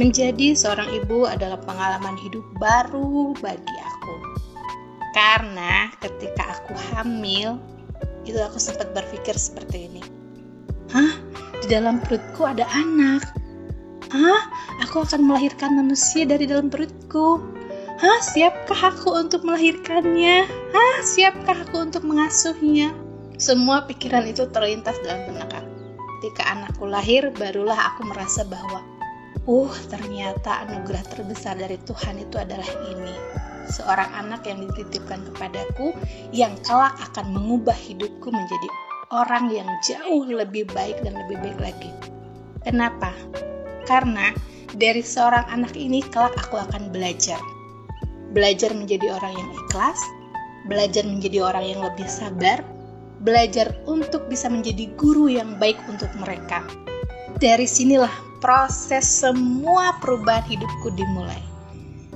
Menjadi seorang ibu adalah pengalaman hidup baru bagi aku. Karena ketika aku hamil, itu aku sempat berpikir seperti ini. Hah? Di dalam perutku ada anak. Hah? Aku akan melahirkan manusia dari dalam perutku. Hah? Siapkah aku untuk melahirkannya? Hah? Siapkah aku untuk mengasuhnya? Semua pikiran itu terlintas dalam benak aku. Ketika anakku lahir, barulah aku merasa bahwa Uh, ternyata anugerah terbesar dari Tuhan itu adalah ini. Seorang anak yang dititipkan kepadaku yang kelak akan mengubah hidupku menjadi orang yang jauh lebih baik dan lebih baik lagi. Kenapa? Karena dari seorang anak ini kelak aku akan belajar. Belajar menjadi orang yang ikhlas, belajar menjadi orang yang lebih sabar, belajar untuk bisa menjadi guru yang baik untuk mereka. Dari sinilah proses semua perubahan hidupku dimulai.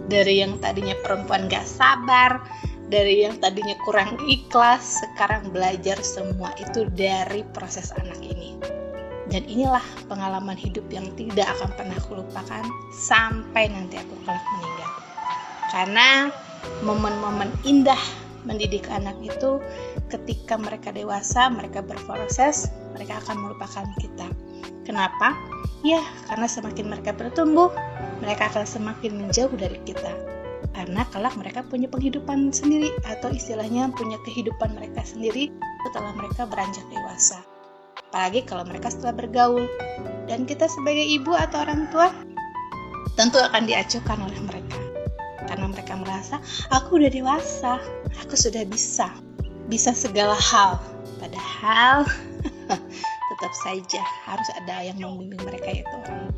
Dari yang tadinya perempuan gak sabar, dari yang tadinya kurang ikhlas, sekarang belajar semua itu dari proses anak ini. Dan inilah pengalaman hidup yang tidak akan pernah aku lupakan sampai nanti aku kelak meninggal. Karena momen-momen indah mendidik anak itu ketika mereka dewasa, mereka berproses, mereka akan melupakan kita. Kenapa? Ya, karena semakin mereka bertumbuh, mereka akan semakin menjauh dari kita. Karena kelak mereka punya penghidupan sendiri atau istilahnya punya kehidupan mereka sendiri setelah mereka beranjak dewasa. Apalagi kalau mereka setelah bergaul. Dan kita sebagai ibu atau orang tua tentu akan diacuhkan oleh mereka. Karena mereka merasa, aku udah dewasa, aku sudah bisa, bisa segala hal. Padahal tetap saja harus ada yang membimbing mereka yaitu orang.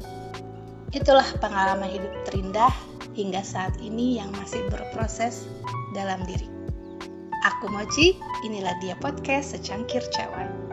Itulah pengalaman hidup terindah hingga saat ini yang masih berproses dalam diri. Aku Mochi, inilah dia podcast secangkir cawan.